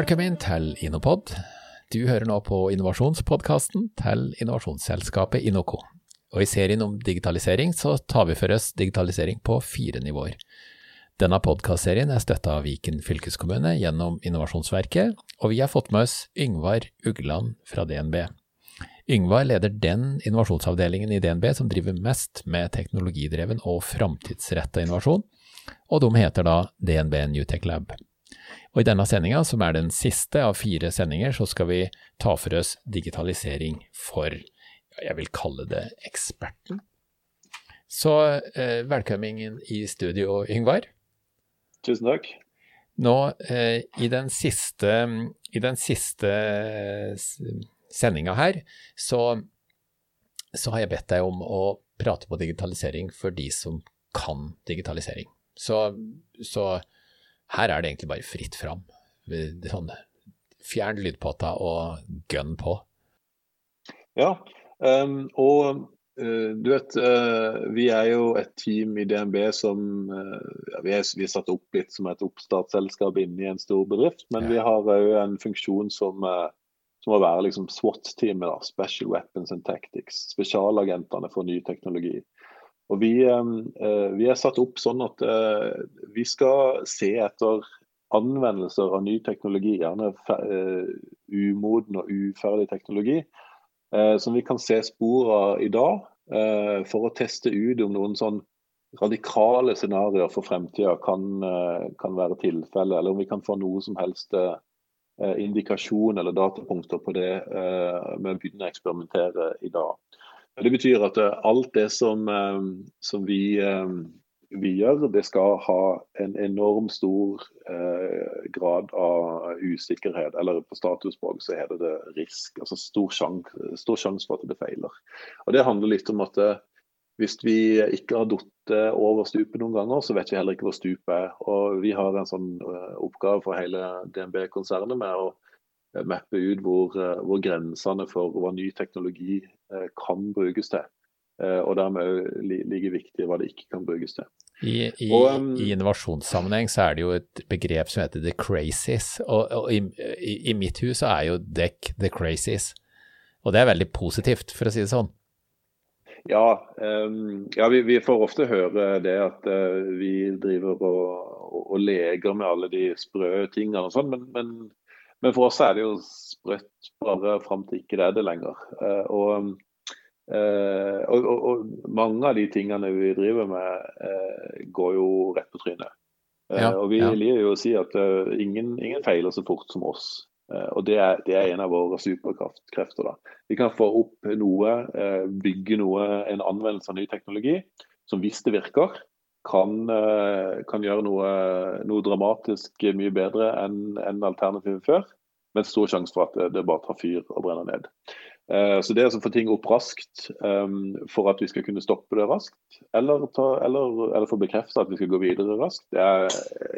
Velkommen til Innopod. Du hører nå på innovasjonspodkasten til innovasjonsselskapet Innoco. Og i serien om digitalisering så tar vi for oss digitalisering på fire nivåer. Denne podkastserien er støtta av Viken fylkeskommune gjennom Innovasjonsverket, og vi har fått med oss Yngvar Ugland fra DNB. Yngvar leder den innovasjonsavdelingen i DNB som driver mest med teknologidreven og framtidsretta innovasjon, og de heter da DNB Newtech Lab. Og I denne sendinga, som er den siste av fire sendinger, så skal vi ta for oss digitalisering for, jeg vil kalle det eksperten. Så eh, velkommen i studio, Yngvar. Tusen takk. Nå, eh, i den siste, i den siste sendinga her, så, så har jeg bedt deg om å prate på digitalisering for de som kan digitalisering. Så, så her er det egentlig bare fritt fram. Sånn, fjern lydpotta og gønn på. Ja, um, og uh, du vet, uh, vi er jo et team i DNB som uh, vi, er, vi, er, satt opp litt som et oppstartsselskap inne i en stor bedrift, men ja. vi har òg en funksjon som, som må være liksom SWAT-teamet, Special Weapons and Tactics, spesialagentene for ny teknologi. Og vi, eh, vi, er satt opp sånn at eh, vi skal se etter anvendelser av ny teknologi, gjerne eh, umoden og uferdig teknologi, som vi kan se spor av i dag, for å teste ut om noen sånn radikale scenarioer for fremtida kan, kan være tilfelle, eller om vi kan få noe som helst indikasjon eller datapunkter på det med å begynne å eksperimentere i dag. Det betyr at eh, alt det som, eh, som vi, eh, vi, gjør, det skal ha en enorm stor grad av usikkerhet. Eller på statusspråk så heter det risk. Altså stor sjanse sjans for at det feiler. Og Det handler litt om at hvis vi ikke har falt over stupet noen ganger, så vet vi heller ikke hvor stupet er. Og Vi har en sånn oppgave for hele DNB-konsernet med å mappe ut hvor, hvor, grensene for hva ny teknologi kan brukes til. Eh, og dermed like viktig hva det ikke kan brukes til. I, i, um, I, innovasjonssammenheng så er det jo et begrep som heter the crazies. Og, og i, i, mitt hus er jo dekk the crazies. Og det er veldig positivt, for å si det sånn. Ja, um, ja vi, vi, får ofte høre det at uh, vi driver og, og, og, leker med alle de sprø tingene og sånn, men, men men for oss er det jo sprøtt bare fram til ikke det er det lenger. Eh, og, eh, og, og, og, mange av de tingene vi driver med, eh, går jo rett på trynet. Ja, og vi ja. liker jo å si at ingen, ingen, feiler så fort som oss. Og det er, det er en av våre superkrefter. da. Vi kan få opp noe, bygge noe, en anvendelse av ny teknologi som hvis det virker, kan, eh, kan gjøre noe, noe, dramatisk mye bedre enn en alternativet før. Men stor sjanse for at det bare tar fyr og brenner ned. Eh, så det å få ting opp raskt um, for at vi skal kunne stoppe det raskt, eller, ta, eller, eller få bekrefta at vi skal gå videre raskt, det er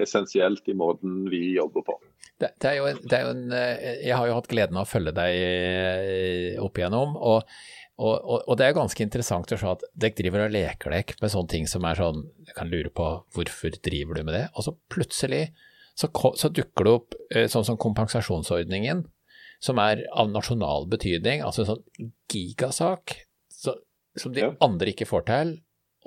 essensielt i måten vi jobber på. Det, det, er jo, det er jo en, jeg har jo hatt gleden av å følge deg opp igjennom. og og, og, og, det er ganske interessant å se at dere driver og leker dere med sånne ting som er sånn Jeg kan lure på hvorfor driver du med det? Og så plutselig så, så dukker det opp eh, sånn som kompensasjonsordningen, som er av nasjonal betydning, altså en sånn gigasak så, som de andre ikke får til,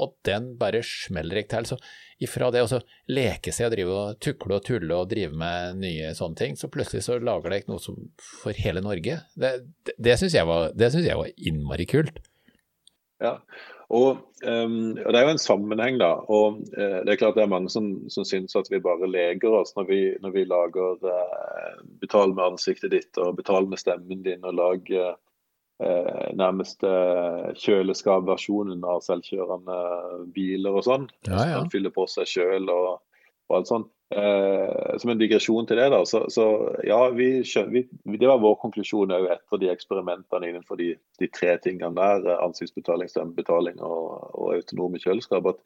og den bare smeller ikke til. Så ifra det å leke seg og drive og tukle og tulle og drive med nye sånne ting, så plutselig så lager det ikke noe som for hele Norge. Det, det, det syns jeg, jeg, var innmari kult. Ja, og, um, og, det er jo en sammenheng, da. Og uh, det er klart det er mange som, som syns at vi bare leker oss når vi, når vi lager uh, Betal med ansiktet ditt og betal med stemmen din og lag uh, eh, nærmeste kjøleskapversjonen av selvkjørende biler og sånn. Ja, ja. Som fyller på seg sjøl og, og, alt sånt. Eh, som en digresjon til det, da, så, så ja, vi, vi, det var vår konklusjon òg etter de eksperimentene innenfor de, de tre tingene der, ansiktsbetaling, stemmebetaling og, og autonome kjøleskap. at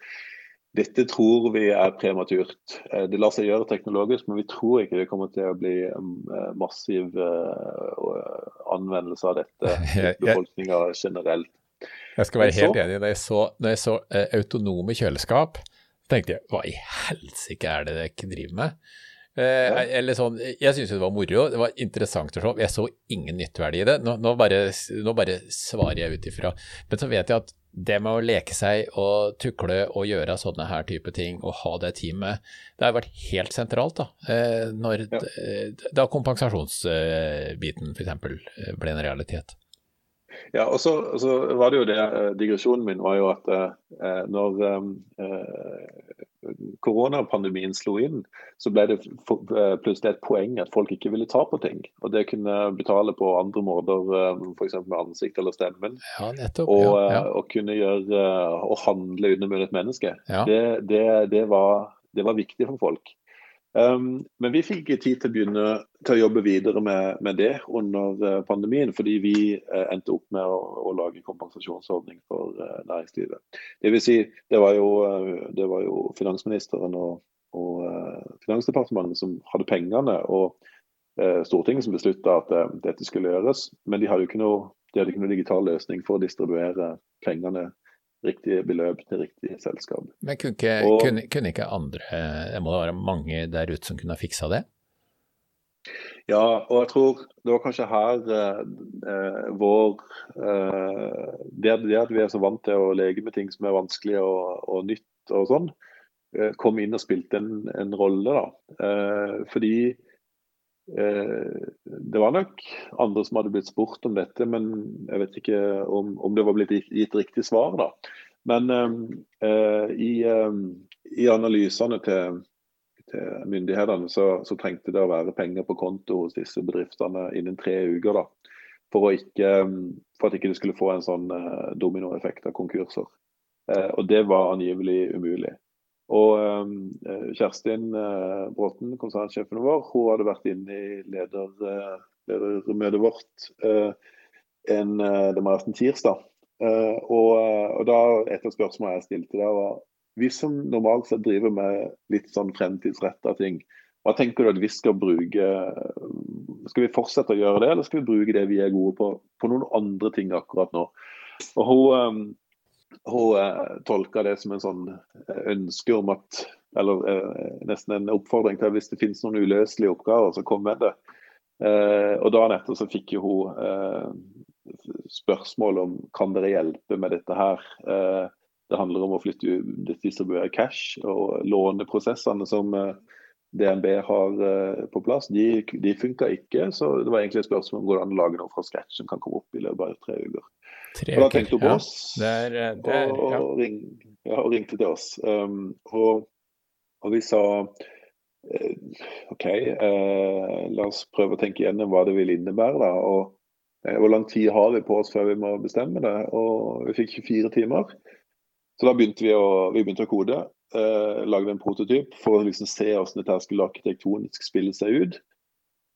dette tror vi er prematurt. Eh, det lar seg gjøre teknologisk, men vi tror ikke det kommer til å bli eh, massiv eh, anvendelse av dette i befolkninga generelt. Jeg skal være helt enig. Når jeg så, når jeg så autonome kjøleskap, tenkte jeg hva i helsike er det dere driver med? Eh, eller sånn, jeg syns det var moro, det var interessant å se. Jeg så ingen nytteverdi i det. Nå, nå, bare, nå bare, svarer jeg ut ifra. Men så vet jeg at det med å leke seg og tukle og gjøre sånne her type ting og ha det teamet, det har vært helt sentralt da. Eh, når, ja. da kompensasjonsbiten f.eks. ble en realitet. Ja, og så, så, var det jo det, eh, Digresjonen min var jo at eh, når eh, koronapandemien slo inn, så ble det eh, plutselig et poeng at folk ikke ville ta på ting. Og det kunne betale på andre måter, eh, f.eks. med ansikt eller stemmen. Ja, nettopp. Og, ja, ja. og kunne gjøre og handle under et menneske. Ja. Det, det, det, var, det var viktig for folk. Um, men vi fikk ikke tid til å begynne til å jobbe videre med, med det under uh, pandemien, fordi vi uh, endte opp med å, å lage kompensasjonsordning for uh, næringslivet. Det vil si, det var jo, det var jo finansministeren og, og Finansdepartementet som hadde pengene, og Stortinget som beslutta at dette skulle gjøres. Men de hadde jo ikke noe, de hadde ikke noe digital løsning for å distribuere pengene riktige beløp til riktig selskap. Men kunne ikke, og, kunne, kunne ikke andre, det må være mange der ute som kunne ha fiksa det? Ja, og jeg tror det var kanskje her eh, vår eh, det, det, at vi er så vant til å leke med ting som er vanskelig og, og nytt og sånn, eh, kom inn og spilte en, en rolle. da. Eh, fordi Eh, det var nok andre som hadde blitt spurt om dette, men jeg vet ikke om, om det var blitt gitt riktig svar. da. Men eh, i, um, i, analysene til, til myndighetene så, så, trengte det å være penger på konto hos disse bedriftene innen tre uker. da, For, ikke, for at ikke det skulle få en sånn dominoeffekt av konkurser. Eh, og det var angivelig umulig. Og ehm, eh, Kjerstin eh, Bråten, konsernsjefen vår, hun hadde vært inne i leder, eh, ledermøtet vårt en, det må være en tirsdag. Og, og da Et av spørsmålene jeg stilte der, var vi som normalt sett driver med litt sånn fremtidsretta ting, hva tenker du at vi skal bruke Skal vi fortsette å gjøre det, eller skal vi bruke det vi er gode på, på noen andre ting akkurat nå? Og hun, ehm, hun tolker tolka det som en sånn eh, ønske om at Eller eh, nesten en oppfordring til at hvis det finnes noen uløselige oppgaver, så kom med det. Eh, og dagen etter så fikk jo hun eh, spørsmål om kan dere hjelpe med dette her. Eh, det handler om å flytte distribuere cash og låneprosessene som DNB har på plass. De, de funka ikke, så det var egentlig et spørsmål om hvordan lage noe fra scratch som kan komme opp i løpet av tre uker. Tre da tenkte hun på oss der, eh, der, og, ja. ring, ja, og, ringte til oss. Um, og, og, vi sa uh, OK, uh, la oss prøve å tenke igjennom hva det vil innebære. da, og uh, Hvor lang tid har vi på oss før vi må bestemme det? Og vi fikk 24 timer. Så da begynte vi å, vi begynte å kode. Lagde en prototyp for å liksom se hvordan dette skulle arkitektonisk spille seg ut.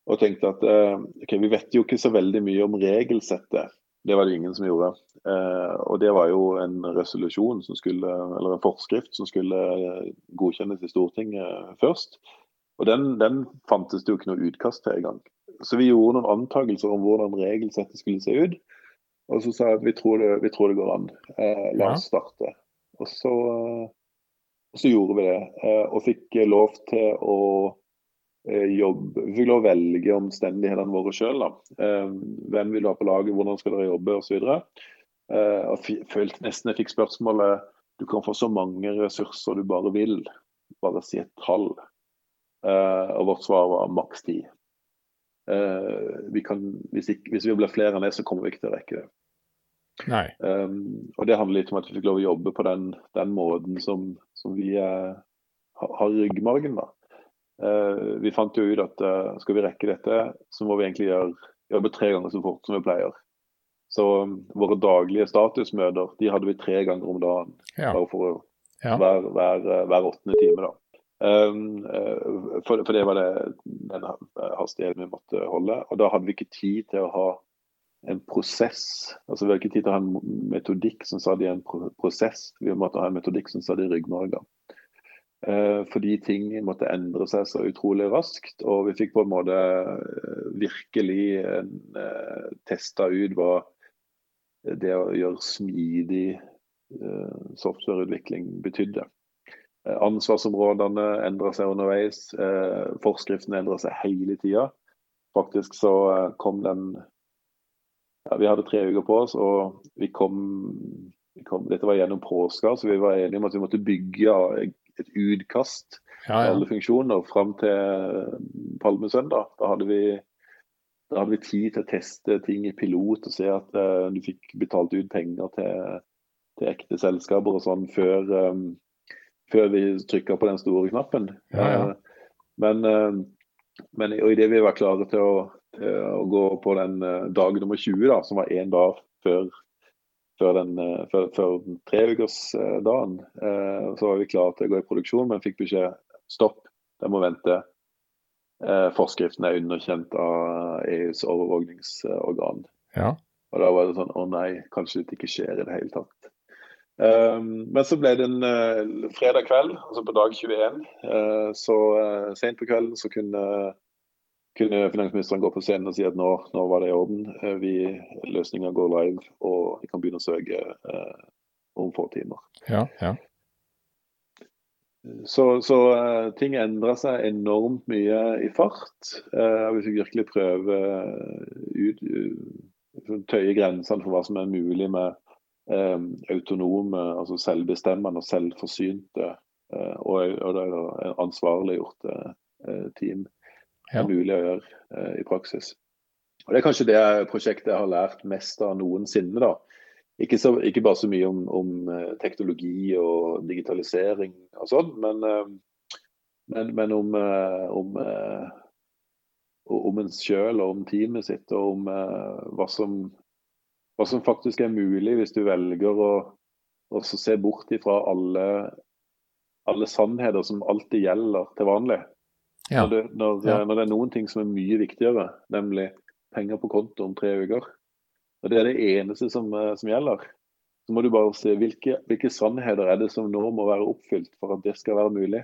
Og tenkte at okay, vi vet jo ikke så veldig mye om regelsettet det var det ingen som gjorde. Eh, og det var jo en resolusjon som skulle, eller en forskrift som skulle godkjennes i Stortinget først. Og den, den fantes det jo ikke noe utkast til engang. Så vi gjorde noen antakelser om hvordan regelsettet skulle se ut. Og så sa jeg at vi tror det, vi tror det går an. Eh, la oss starte. Og så, så gjorde vi det. Eh, og fikk lov til å jobbe. Vi fikk lov å velge omstendighetene våre sjøl. Eh, hvem vil du ha på laget, hvordan skal dere jobbe osv. Jeg følte nesten jeg fikk spørsmålet du kan få så mange ressurser du bare vil, bare si et tall. Og vårt svar var maks ti. Hvis, hvis, vi blir flere enn det, så kommer vi ikke til å rekke det. Um, og det handler litt om at vi fikk lov å jobbe på den, den måten som, som vi uh, har ryggmargen. da. Eh, vi fant jo ut at eh, skal vi rekke dette, så må vi egentlig gjøre, jobbe tre ganger så fort som vi pleier. Så um, våre daglige statusmøter de hadde vi tre ganger om dagen. Ja. For ja. hver, hver, eh, hver, åttende time. da. Um, for, for, det var det den hastigheten vi måtte holde. Og da hadde vi ikke tid til å ha en prosess. Altså Vi har ikke tid til å ha en metodikk som sa det i en prosess. Vi måtte ha en metodikk som sa de ryggmargen. Eh, fordi ting måtte endre seg så utrolig raskt. Og vi fikk på en måte eh, virkelig en, uh, testa ut hva det å gjøre smidig softwareutvikling betydde. Ansvarsområdene endra seg underveis. forskriftene endra seg hele tida. Faktisk så kom den ja, Vi hadde tre uker på oss, og vi kom, vi kom Dette var gjennom påska, så vi var enige om at vi måtte bygge et utkast ja, ja. alle funksjoner fram til palmesøndag. Da hadde vi da hadde vi tid til å teste ting i pilot og se at uh, du fikk betalt ut penger til, til ekte selskaper og sånn før, um, før vi trykka på den store knappen. Ja, ja. Uh, men, uh, men idet vi var klare til å, å gå på den dag nummer 20, da, som var én dag før, før, den, før, før treukersdagen, så var vi klare til å gå i produksjon, men fikk beskjed stopp, den må vente Eh, forskriften er underkjent av EUs overvåkningsorgan. Ja. Og da var det sånn å nei, kanskje det ikke skjer i det hele tatt. Um, men så ble det en uh, fredag kveld, altså på dag 21. Uh, så uh, sent på kvelden så kunne, kunne, finansministeren gå på scenen og si at nå, nå var det i orden. Uh, vi, løsninga går live, og vi kan begynne å søke om få timer. Ja, ja. Så, så uh, ting endrer seg enormt mye i fart. Uh, vi fikk virkelig prøve ut, uh, tøye grensene for hva som er mulig med autonome, altså selvbestemmende og selvforsynte og, og det ansvarliggjorte team. Er mulig å gjøre i praksis. Og Det er kanskje det prosjektet jeg har lært mest av noensinne. da ikke, så, ikke, bare så mye om, om, eh, teknologi og digitalisering og sånn, men, eh, men, men om, eh, om, om en sjøl og om teamet sitt, og om hva som, hva som faktisk er mulig hvis du velger å se bort ifra alle, alle sannheter som alltid gjelder til vanlig. Ja. Når, det, når, ja. når, det, er noen ting som er mye viktigere, nemlig penger på konto om tre uker, og Det er det eneste som, eh, som gjelder. Så må du bare se hvilke, hvilke, sannheter er det som nå må være oppfylt for at det skal være mulig.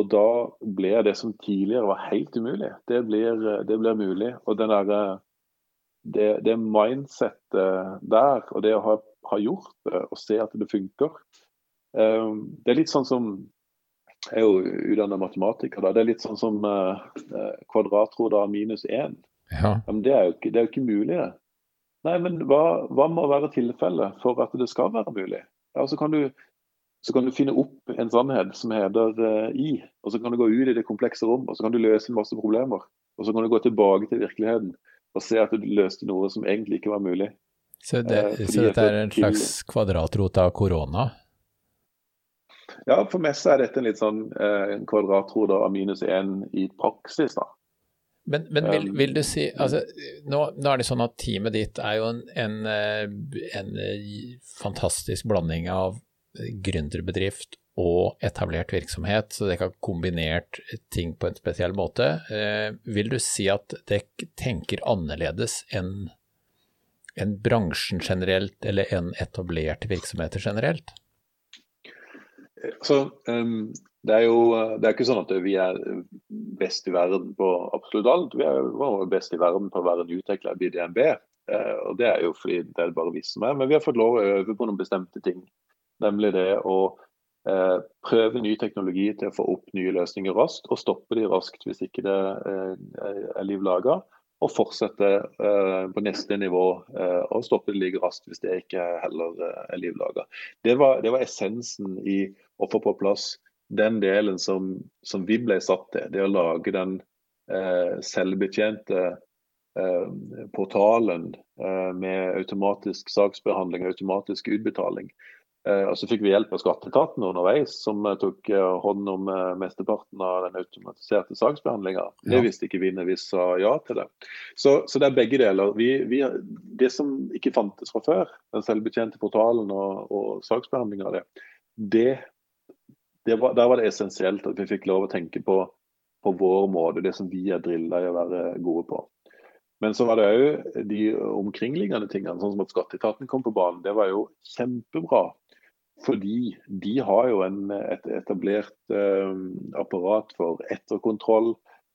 Og da blir det som tidligere var helt umulig, det blir, det blir mulig. Og den der, det, det mindsettet der, og det å ha, ha, gjort det og se at det funker Det er litt sånn som Jeg er jo utdannet matematiker. Da. Det er litt sånn som uh, kvadratrot av minus én. Ja. Men det er, jo ikke, det er jo ikke mulig, det. Nei, men hva, hva må være tilfellet for at det skal være mulig? Ja, så, kan du, så kan du finne opp en sannhet som heter uh, i, og så kan du gå ut i det komplekse rom og så kan du løse en masse problemer. Og så kan du gå tilbake til virkeligheten og se at du løste noe som egentlig ikke var mulig. Så, det, uh, så dette er en slags kvadratrot av korona? Ja, for meg så er dette en litt sånn eh, kvadratrot av minus én i praksis. da. Men, men vil, um, vil, du si altså, nå, nå, er det sånn at teamet ditt er jo en, en, eh, en eh, fantastisk blanding av gründerbedrift og etablert virksomhet, så dere har kombinert ting på en spesiell måte. Eh, vil du si at dere tenker annerledes enn en bransjen generelt, eller enn etablerte virksomheter generelt? Så, um, det er jo det er ikke sånn at vi er best i verden på absolutt alt. Vi er jo best i verden på å være nyutvikla i DNB. Uh, og Det er jo fordi det er bare vi som er. Men vi har fått lov å øve på noen bestemte ting. Nemlig det å uh, prøve ny teknologi til å få opp nye løsninger raskt, og stoppe de raskt hvis ikke det uh, er liv laga. Og fortsette på neste nivå og stoppe det like raskt hvis det ikke heller er liv laga. Det, det var essensen i å få på plass den delen som, som, vi ble satt til, det å lage den eh, selvbetjente eh, portalen eh, med automatisk saksbehandling og automatisk utbetaling. Eh, og Så fikk vi hjelp av skatteetaten underveis, som eh, tok eh, hånd om mesteparten av den automatiserte saksbehandlinga. Ja. Det visste ikke vi når vi sa ja til det. Så, så det er begge deler. Vi, vi, det som ikke fantes fra før, den selvbetjente portalen og, og saksbehandlinga av det, det var, der var det essensielt at vi fikk lov å tenke på, på vår måte, det som vi er drilla i å være gode på. Men så var det òg de omkringliggende tingene, sånn som at skatteetaten kom på banen. Det var jo kjempebra. Fordi de har jo en, et etablert eh, apparat for etterkontroll,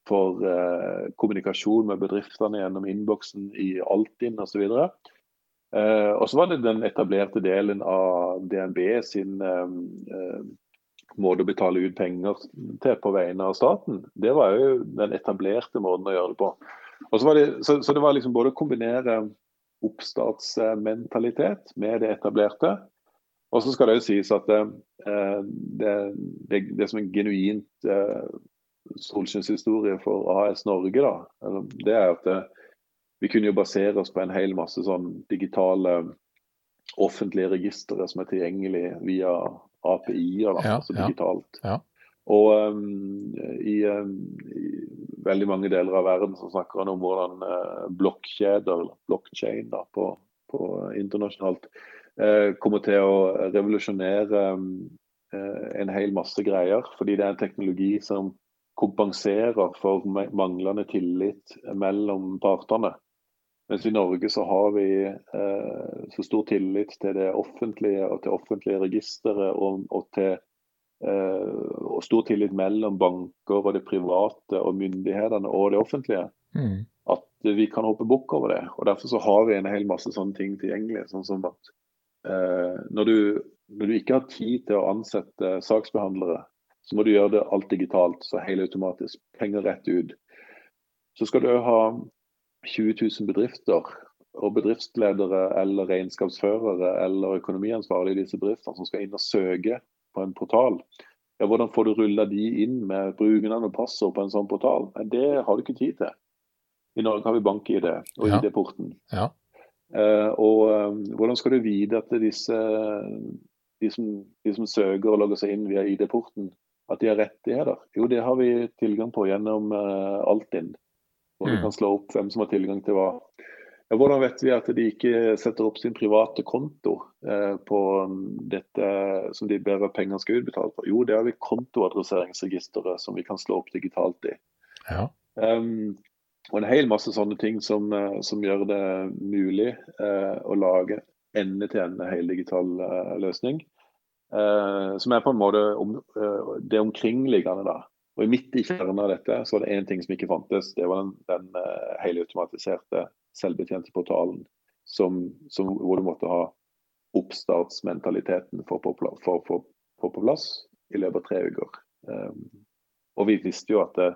for eh, kommunikasjon med bedriftene gjennom innboksen i Altinn osv. Eh, og så var det den etablerte delen av DNB sin eh, måte å betale ut penger til på vegne av staten. Det var jo den etablerte måten å gjøre det på. Det, så, så, det var liksom både å kombinere oppstartsmentalitet med det etablerte. Og så skal det jo sies at eh, det, det, det som en genuint eh, solskinnshistorie for AS Norge, da, det er at det, vi kunne jo basere oss på en hel masse sånn digitale offentlige registre som er tilgjengelige via API-er, ja, altså digitalt. Ja, ja. Og um, i, um, i, veldig mange deler av verden så snakker han om hvordan uh, blokkjeder, blockchain da, på, på internasjonalt, uh, kommer til å revolusjonere um, uh, en hel masse greier. Fordi det er en teknologi som kompenserer for manglende tillit mellom partene. Mens i Norge så har vi eh, så stor tillit til det offentlige og til offentlige registre og, og, til eh, og stor tillit mellom banker og det private og myndighetene og det offentlige. Mm. At vi kan hoppe bukk over det. og Derfor så har vi en hel masse sånne ting tilgjengelig. sånn som at eh, når, du, når, du, ikke har tid til å ansette saksbehandlere, så må du gjøre det alt digitalt, så helautomatisk. Penger rett ut. Så skal du ha 20 000 bedrifter og bedriftsledere eller regnskapsførere eller økonomiansvarlige i disse bedriftene som skal inn og søke på en portal. Ja, hvordan får du rulla de inn med brukernavn og passord på en sånn portal? Det har du ikke tid til. I Norge har vi bank-ID og ja. ID-porten. Ja. Uh, og um, hvordan skal du vite at disse, de som, de som søker og logger seg inn via ID-porten, at de har rettigheter? Jo, det har vi tilgang på gjennom uh, Altinn. Og vi mm. kan slå opp hvem som har tilgang til hva. Ja, hvordan vet vi at de ikke setter opp sin private konto eh, på dette som de ber at penger skal utbetales på? Jo, det har vi kontoadresseringsregisteret som vi kan slå opp digitalt i. Ja. Um, og en hel masse sånne ting som, eh, som gjør det mulig eh, å lage ende-til-ende heldigital eh, løsning. Eh, som er på en måte om, uh, det omkringliggende. da. Og i Midt i kjernen av dette så var det én ting som ikke fantes. Det var den, den uh, helautomatiserte, selvbetjente portalen som, som, hvor du måtte ha oppstartsmentaliteten for å få på plass i løpet av tre uker. Um, og vi visste jo at det,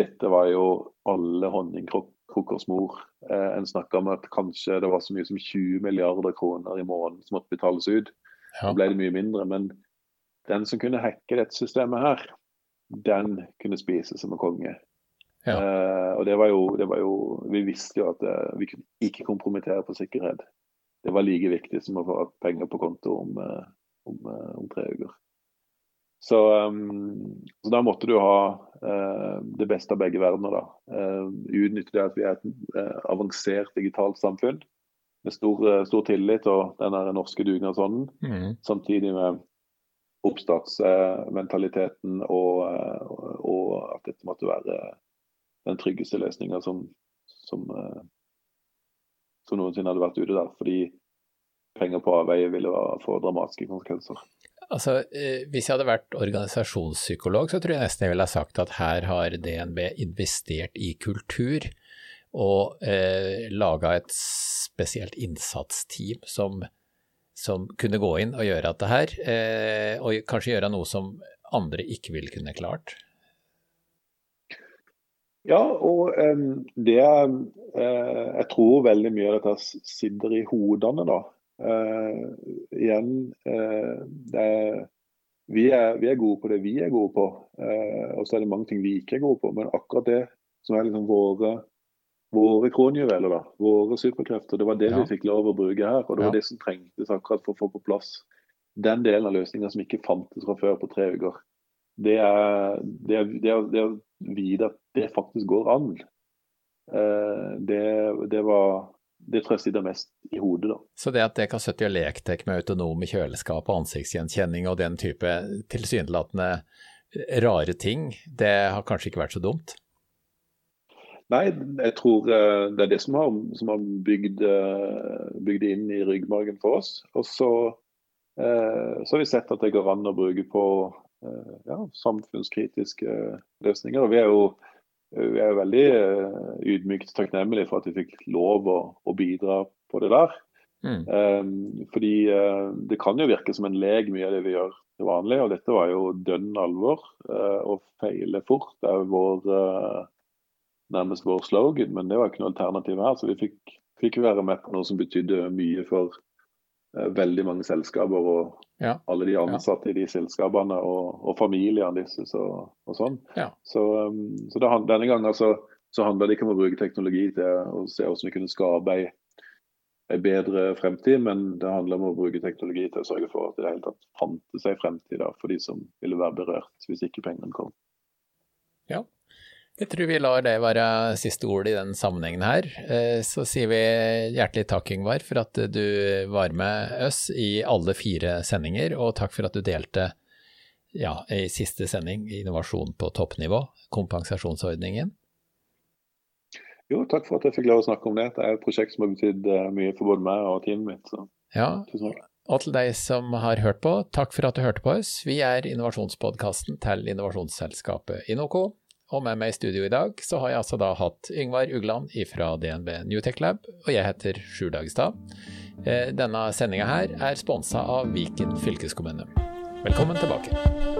dette var jo alle honningkrukkers mor. Uh, en snakka om at kanskje det var så mye som 20 milliarder kroner i måneden som måtte betales ut. Ja. Så ble det mye mindre. Men den som kunne hacke dette systemet her, den kunne spise som en konge. Ja. Uh, og det var, jo, det var, jo, Vi visste jo at uh, vi kunne ikke kompromittere på sikkerhet. Det var like viktig som å få penger på konto om, uh, om, om tre uker. Så, um, så, da måtte du ha det beste av begge verdener. da. utnytte det at vi er et avansert digitalt samfunn med stor, stor tillit og den norske dugnadsånden, mm. samtidig med oppstartsmentaliteten og, og, at dette måtte være den tryggeste løsninga som, som, som, noensinne hadde vært ute der. Fordi penger på avveie ville få dramatiske konsekvenser. Altså, eh, Hvis jeg hadde vært organisasjonspsykolog, så tror jeg nesten jeg ville ha sagt at her har DNB investert i kultur og eh, laga et spesielt innsatsteam som som kunne gå inn og gjøre dette her, eh, og kanskje gjøre noe som andre ikke ville kunne klart? Ja, og det uh, Jeg tror veldig mye av dette sitter i hodene, da. Uh, igjen, er, vi, er, vi, er, gode på det vi er gode på, og så er det mange ting vi ikke er gode på. Men akkurat det som er liksom våre våre kronjuveler, da, våre superkrefter. Det var det ja. vi fikk lov å bruke her. Og det var ja. det som trengtes akkurat for å få på plass den delen av løsninga som ikke fantes fra før på tre uker. Det er, det er, det er, det er å vite at det faktisk går an. Uh, det, det var det tror jeg sitter mest i hodet, da. Så det at dere har sittet og lekt dere med autonome kjøleskap og ansiktsgjenkjenning og den type tilsynelatende rare ting, det har kanskje ikke vært så dumt? Nei, jeg tror eh, det er det som har, som har bygd, eh, bygd, inn i ryggmargen for oss. Og så, eh, så, har vi sett at det går an å bruke på ja, samfunnskritiske løsninger. Og vi er jo, vi er veldig ydmykt takknemlige for at vi fikk lov å, å bidra på det der. Mm. Um, fordi det kan jo virke som en lek, mye av det vi gjør til vanlig. Og dette var jo dønn alvor. Uh, å feile fort er vår, uh, nærmest vår slogan, men det var ikke noe alternativ her. Så vi fikk, fikk være med på noe som betydde mye for veldig mange selskaper og ja. alle de ansatte ja. i de selskapene og, og familiene deres og, og sånn. Ja. Så, um, så det, denne gangen altså så handler det ikke om å bruke teknologi til å se hvordan vi kunne skape ei, en bedre fremtid, men det handler om å bruke teknologi til å sørge for at det hele tatt fantes en fremtid for de som ville være berørt hvis ikke pengene kom. Ja, jeg tror vi lar det være siste ord i den sammenhengen her. Eh, så sier vi hjertelig takk, Yngvar, for at du var med oss i alle fire sendinger, og takk for at du delte ja, i siste sending innovasjon på toppnivå, kompensasjonsordningen. Jo, takk for at jeg fikk lov å snakke om det. Det er et prosjekt som har betydd eh, mye for både meg og teamet mitt. Så. Ja, og til deg som har hørt på, takk for at du hørte på oss. Vi er innovasjonspodkasten til innovasjonsselskapet Inoco. Og med meg i studio i dag så har jeg altså da hatt Yngvar Ugland fra DNB Newtech Lab, og jeg heter Sjur Dagstad. Eh, denne sendinga her er sponsa av Viken fylkeskommune. Velkommen tilbake.